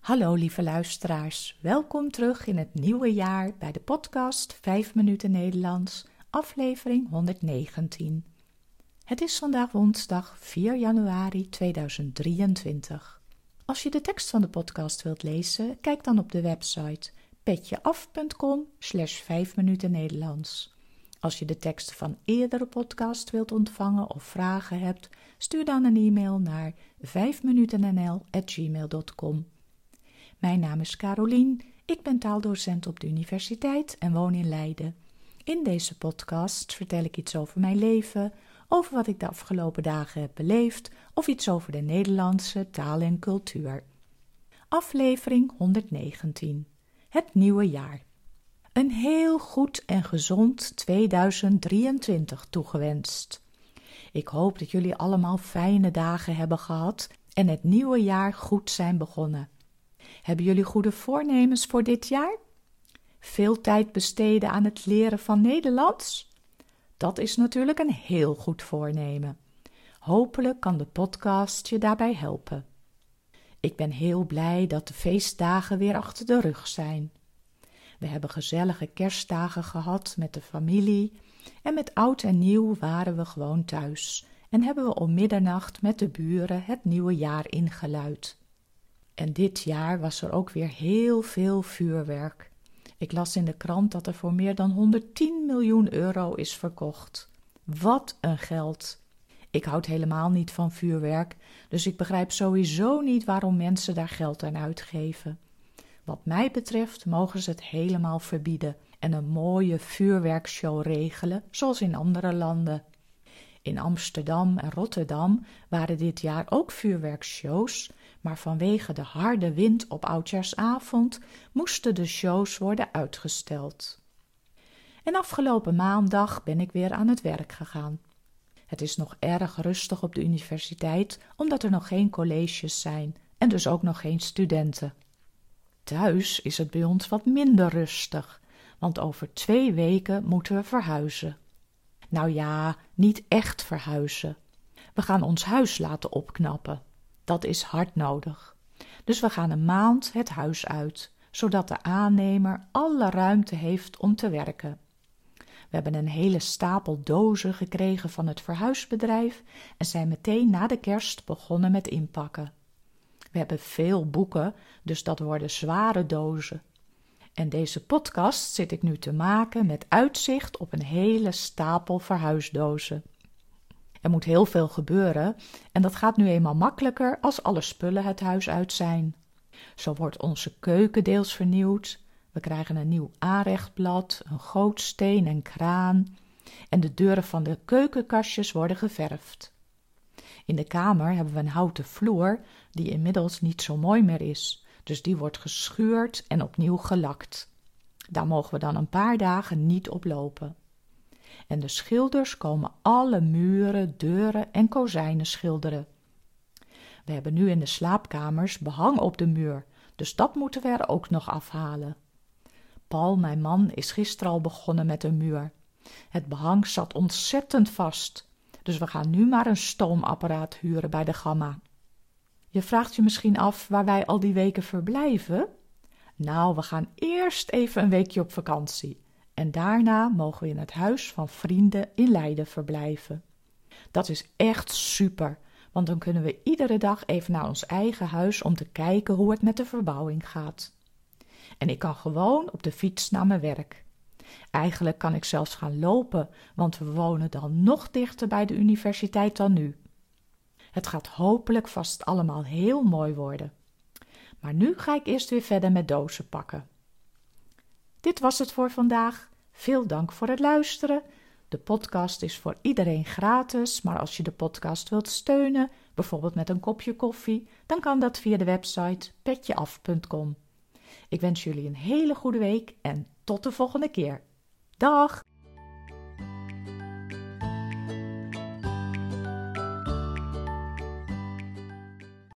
Hallo lieve luisteraars, welkom terug in het nieuwe jaar bij de podcast 5 minuten Nederlands, aflevering 119. Het is vandaag woensdag 4 januari 2023. Als je de tekst van de podcast wilt lezen, kijk dan op de website petjeaf.com slash 5 minuten Nederlands. Als je de teksten van eerdere podcast wilt ontvangen of vragen hebt, stuur dan een e-mail naar 5minutennl.gmail.com. Mijn naam is Carolien, ik ben taaldocent op de universiteit en woon in Leiden. In deze podcast vertel ik iets over mijn leven, over wat ik de afgelopen dagen heb beleefd of iets over de Nederlandse taal en cultuur. Aflevering 119. Het nieuwe jaar. Een heel goed en gezond 2023 toegewenst. Ik hoop dat jullie allemaal fijne dagen hebben gehad en het nieuwe jaar goed zijn begonnen. Hebben jullie goede voornemens voor dit jaar? Veel tijd besteden aan het leren van Nederlands? Dat is natuurlijk een heel goed voornemen. Hopelijk kan de podcast je daarbij helpen. Ik ben heel blij dat de feestdagen weer achter de rug zijn. We hebben gezellige kerstdagen gehad met de familie en met oud en nieuw waren we gewoon thuis en hebben we om middernacht met de buren het nieuwe jaar ingeluid. En dit jaar was er ook weer heel veel vuurwerk. Ik las in de krant dat er voor meer dan 110 miljoen euro is verkocht. Wat een geld! Ik houd helemaal niet van vuurwerk, dus ik begrijp sowieso niet waarom mensen daar geld aan uitgeven. Wat mij betreft mogen ze het helemaal verbieden en een mooie vuurwerkshow regelen, zoals in andere landen. In Amsterdam en Rotterdam waren dit jaar ook vuurwerkshows, maar vanwege de harde wind op oudjaarsavond moesten de shows worden uitgesteld. En afgelopen maandag ben ik weer aan het werk gegaan. Het is nog erg rustig op de universiteit, omdat er nog geen colleges zijn en dus ook nog geen studenten. Thuis is het bij ons wat minder rustig, want over twee weken moeten we verhuizen. Nou ja, niet echt verhuizen. We gaan ons huis laten opknappen. Dat is hard nodig. Dus we gaan een maand het huis uit, zodat de aannemer alle ruimte heeft om te werken. We hebben een hele stapel dozen gekregen van het verhuisbedrijf en zijn meteen na de kerst begonnen met inpakken. We hebben veel boeken, dus dat worden zware dozen. En deze podcast zit ik nu te maken met uitzicht op een hele stapel verhuisdozen. Er moet heel veel gebeuren en dat gaat nu eenmaal makkelijker als alle spullen het huis uit zijn. Zo wordt onze keuken deels vernieuwd. We krijgen een nieuw aanrechtblad, een gootsteen en kraan. En de deuren van de keukenkastjes worden geverfd. In de kamer hebben we een houten vloer die inmiddels niet zo mooi meer is, dus die wordt geschuurd en opnieuw gelakt. Daar mogen we dan een paar dagen niet op lopen. En de schilders komen alle muren, deuren en kozijnen schilderen. We hebben nu in de slaapkamers behang op de muur, dus dat moeten we er ook nog afhalen. Paul, mijn man, is gisteren al begonnen met een muur. Het behang zat ontzettend vast dus we gaan nu maar een stoomapparaat huren bij de Gamma. Je vraagt je misschien af waar wij al die weken verblijven? Nou, we gaan eerst even een weekje op vakantie. En daarna mogen we in het huis van vrienden in Leiden verblijven. Dat is echt super, want dan kunnen we iedere dag even naar ons eigen huis om te kijken hoe het met de verbouwing gaat. En ik kan gewoon op de fiets naar mijn werk. Eigenlijk kan ik zelfs gaan lopen, want we wonen dan nog dichter bij de universiteit dan nu. Het gaat hopelijk vast allemaal heel mooi worden. Maar nu ga ik eerst weer verder met dozen pakken. Dit was het voor vandaag. Veel dank voor het luisteren. De podcast is voor iedereen gratis, maar als je de podcast wilt steunen, bijvoorbeeld met een kopje koffie, dan kan dat via de website petjeaf.com. Ik wens jullie een hele goede week en tot de volgende keer. Dag!